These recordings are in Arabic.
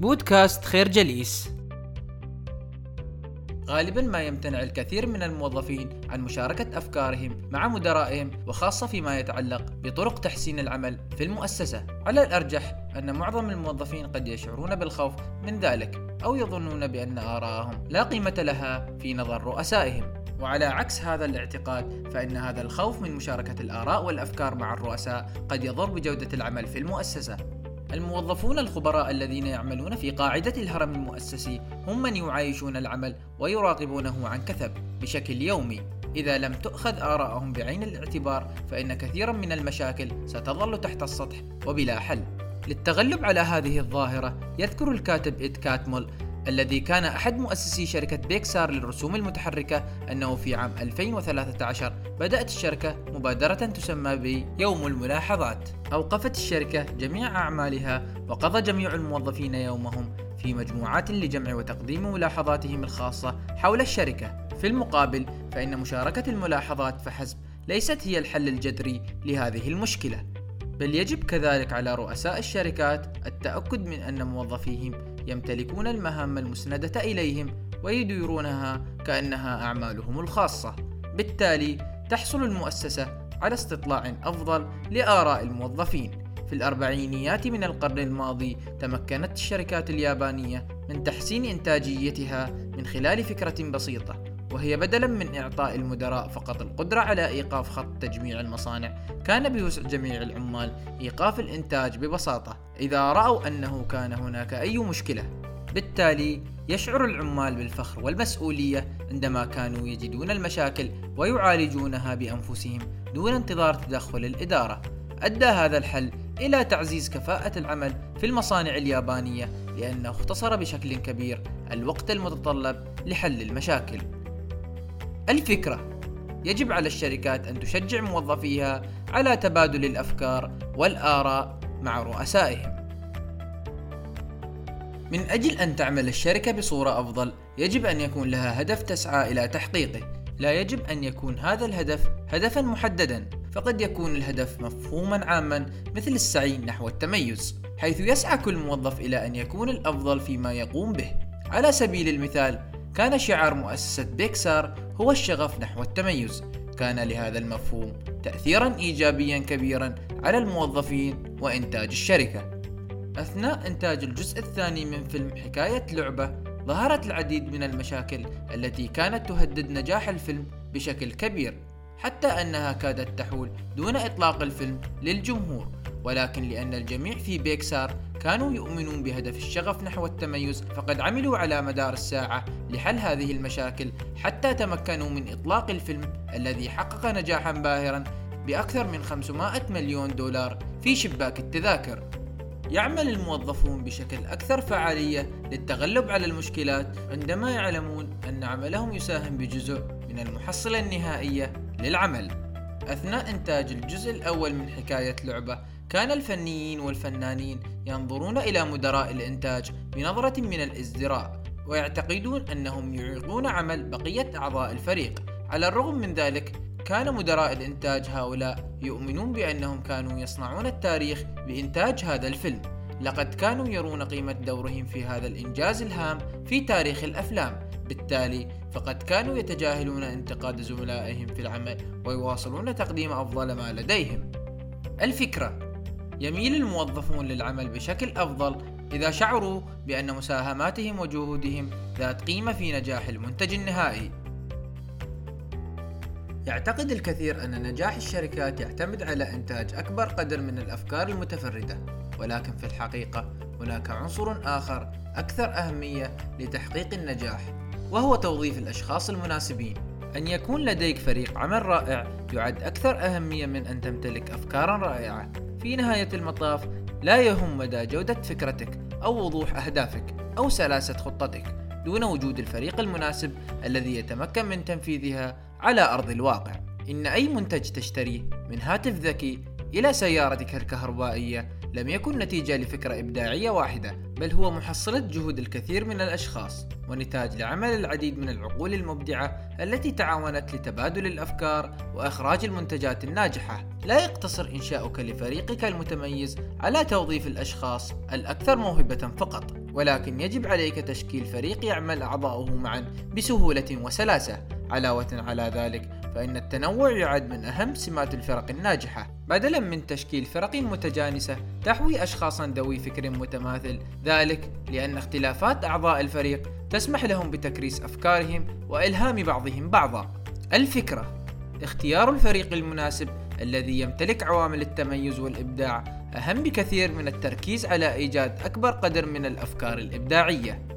بودكاست خير جليس. غالبا ما يمتنع الكثير من الموظفين عن مشاركة أفكارهم مع مدرائهم وخاصة فيما يتعلق بطرق تحسين العمل في المؤسسة. على الأرجح أن معظم الموظفين قد يشعرون بالخوف من ذلك أو يظنون بأن آراءهم لا قيمة لها في نظر رؤسائهم. وعلى عكس هذا الاعتقاد فإن هذا الخوف من مشاركة الآراء والأفكار مع الرؤساء قد يضر بجودة العمل في المؤسسة. الموظفون الخبراء الذين يعملون في قاعدة الهرم المؤسسي هم من يعايشون العمل ويراقبونه عن كثب بشكل يومي. إذا لم تؤخذ آراءهم بعين الاعتبار فإن كثيرا من المشاكل ستظل تحت السطح وبلا حل. للتغلب على هذه الظاهرة يذكر الكاتب إد كاتمول الذي كان أحد مؤسسي شركة بيكسار للرسوم المتحركة أنه في عام 2013 بدأت الشركة مبادرة تسمى بيوم الملاحظات. أوقفت الشركة جميع أعمالها وقضى جميع الموظفين يومهم في مجموعات لجمع وتقديم ملاحظاتهم الخاصة حول الشركة. في المقابل فإن مشاركة الملاحظات فحسب ليست هي الحل الجذري لهذه المشكلة. بل يجب كذلك على رؤساء الشركات التأكد من أن موظفيهم يمتلكون المهام المسندة إليهم ويديرونها كأنها أعمالهم الخاصة. بالتالي تحصل المؤسسة على استطلاع أفضل لآراء الموظفين. في الأربعينيات من القرن الماضي تمكنت الشركات اليابانية من تحسين إنتاجيتها من خلال فكرة بسيطة وهي بدلا من إعطاء المدراء فقط القدرة على إيقاف خط تجميع المصانع. كان بوسع جميع العمال إيقاف الإنتاج ببساطة. إذا رأوا أنه كان هناك أي مشكلة بالتالي يشعر العمال بالفخر والمسؤولية عندما كانوا يجدون المشاكل ويعالجونها بأنفسهم دون انتظار تدخل الإدارة. أدى هذا الحل إلى تعزيز كفاءة العمل في المصانع اليابانية لأنه اختصر بشكل كبير الوقت المتطلب لحل المشاكل. الفكرة يجب على الشركات أن تشجع موظفيها على تبادل الأفكار والآراء مع رؤسائهم. من أجل أن تعمل الشركة بصورة أفضل، يجب أن يكون لها هدف تسعى إلى تحقيقه. لا يجب أن يكون هذا الهدف هدفا محددا، فقد يكون الهدف مفهوما عاما مثل السعي نحو التميز، حيث يسعى كل موظف إلى أن يكون الأفضل فيما يقوم به. على سبيل المثال، كان شعار مؤسسة بيكسار هو الشغف نحو التميز كان لهذا المفهوم تأثيرا إيجابيا كبيرا على الموظفين وإنتاج الشركة. أثناء إنتاج الجزء الثاني من فيلم حكاية لعبة ظهرت العديد من المشاكل التي كانت تهدد نجاح الفيلم بشكل كبير حتى أنها كادت تحول دون إطلاق الفيلم للجمهور. ولكن لأن الجميع في بيكسار كانوا يؤمنون بهدف الشغف نحو التميز فقد عملوا على مدار الساعة لحل هذه المشاكل حتى تمكنوا من إطلاق الفيلم الذي حقق نجاحا باهرا بأكثر من 500 مليون دولار في شباك التذاكر. يعمل الموظفون بشكل أكثر فعالية للتغلب على المشكلات عندما يعلمون أن عملهم يساهم بجزء من المحصلة النهائية للعمل. أثناء إنتاج الجزء الأول من حكاية لعبة كان الفنيين والفنانين ينظرون إلى مدراء الإنتاج بنظرة من الازدراء ويعتقدون أنهم يعيقون عمل بقية أعضاء الفريق. على الرغم من ذلك كان مدراء الإنتاج هؤلاء يؤمنون بأنهم كانوا يصنعون التاريخ بإنتاج هذا الفيلم. لقد كانوا يرون قيمة دورهم في هذا الإنجاز الهام في تاريخ الأفلام. بالتالي فقد كانوا يتجاهلون انتقاد زملائهم في العمل ويواصلون تقديم أفضل ما لديهم. الفكرة يميل الموظفون للعمل بشكل أفضل إذا شعروا بأن مساهماتهم وجهودهم ذات قيمة في نجاح المنتج النهائي. يعتقد الكثير أن نجاح الشركات يعتمد على إنتاج أكبر قدر من الأفكار المتفردة، ولكن في الحقيقة هناك عنصر آخر أكثر أهمية لتحقيق النجاح، وهو توظيف الأشخاص المناسبين. أن يكون لديك فريق عمل رائع يعد أكثر أهمية من أن تمتلك أفكارا رائعة. في نهاية المطاف لا يهم مدى جودة فكرتك أو وضوح أهدافك أو سلاسة خطتك دون وجود الفريق المناسب الذي يتمكن من تنفيذها على أرض الواقع. إن أي منتج تشتريه من هاتف ذكي إلى سيارتك الكهربائية لم يكن نتيجة لفكرة إبداعية واحدة بل هو محصلة جهود الكثير من الأشخاص ونتاج لعمل العديد من العقول المبدعة التي تعاونت لتبادل الأفكار وإخراج المنتجات الناجحة لا يقتصر إنشاؤك لفريقك المتميز على توظيف الأشخاص الأكثر موهبة فقط ولكن يجب عليك تشكيل فريق يعمل أعضاؤه معا بسهولة وسلاسة علاوة على ذلك فإن التنوع يعد من أهم سمات الفرق الناجحة بدلا من تشكيل فرق متجانسة تحوي أشخاصا ذوي فكر متماثل ذلك لأن اختلافات أعضاء الفريق تسمح لهم بتكريس أفكارهم وإلهام بعضهم بعضا الفكرة اختيار الفريق المناسب الذي يمتلك عوامل التميز والإبداع أهم بكثير من التركيز على إيجاد أكبر قدر من الأفكار الإبداعية.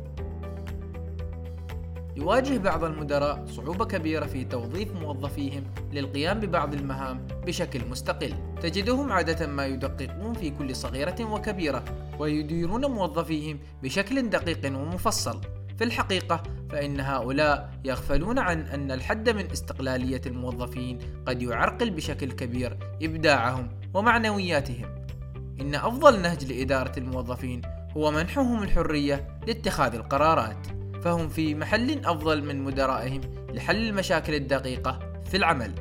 يواجه بعض المدراء صعوبة كبيرة في توظيف موظفيهم للقيام ببعض المهام بشكل مستقل. تجدهم عادة ما يدققون في كل صغيرة وكبيرة ويديرون موظفيهم بشكل دقيق ومفصل. في الحقيقة فإن هؤلاء يغفلون عن أن الحد من استقلالية الموظفين قد يعرقل بشكل كبير إبداعهم ومعنوياتهم. إن أفضل نهج لإدارة الموظفين هو منحهم الحرية لاتخاذ القرارات، فهم في محل أفضل من مدرائهم لحل المشاكل الدقيقة في العمل.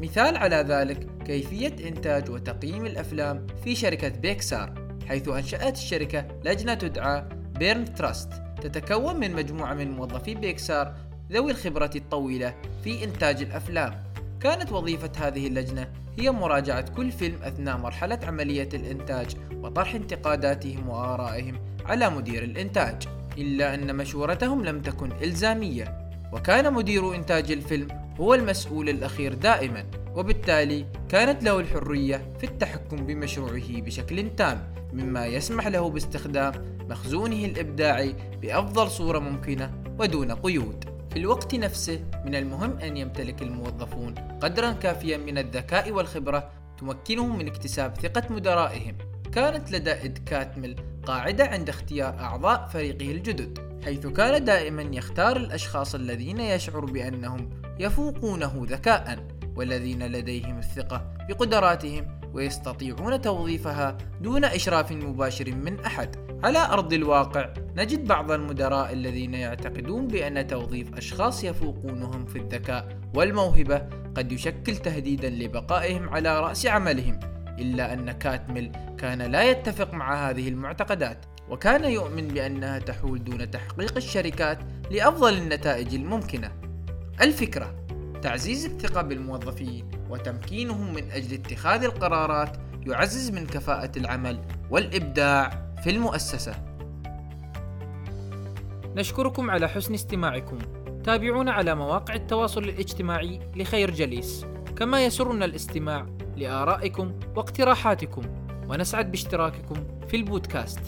مثال على ذلك كيفية إنتاج وتقييم الأفلام في شركة بيكسار، حيث أنشأت الشركة لجنة تدعى Braintrust تتكون من مجموعة من موظفي بيكسار ذوي الخبرة الطويلة في إنتاج الأفلام كانت وظيفة هذه اللجنة هي مراجعة كل فيلم أثناء مرحلة عملية الإنتاج وطرح انتقاداتهم وآرائهم على مدير الإنتاج إلا أن مشورتهم لم تكن إلزامية وكان مدير إنتاج الفيلم هو المسؤول الأخير دائما وبالتالي كانت له الحرية في التحكم بمشروعه بشكل تام مما يسمح له باستخدام مخزونه الإبداعي بأفضل صورة ممكنة ودون قيود. في الوقت نفسه من المهم أن يمتلك الموظفون قدرا كافيا من الذكاء والخبرة تمكنهم من اكتساب ثقة مدرائهم. كانت لدى إد كاتمل قاعدة عند اختيار أعضاء فريقه الجدد، حيث كان دائما يختار الأشخاص الذين يشعر بأنهم يفوقونه ذكاء والذين لديهم الثقة بقدراتهم ويستطيعون توظيفها دون إشراف مباشر من أحد. على أرض الواقع نجد بعض المدراء الذين يعتقدون بأن توظيف أشخاص يفوقونهم في الذكاء والموهبة قد يشكل تهديدا لبقائهم على رأس عملهم إلا أن كاتمل كان لا يتفق مع هذه المعتقدات وكان يؤمن بأنها تحول دون تحقيق الشركات لأفضل النتائج الممكنة الفكرة تعزيز الثقة بالموظفين وتمكينهم من أجل اتخاذ القرارات يعزز من كفاءة العمل والإبداع في المؤسسة. نشكركم على حسن استماعكم. تابعونا على مواقع التواصل الاجتماعي لخير جليس، كما يسرنا الاستماع لآرائكم واقتراحاتكم، ونسعد باشتراككم في البودكاست.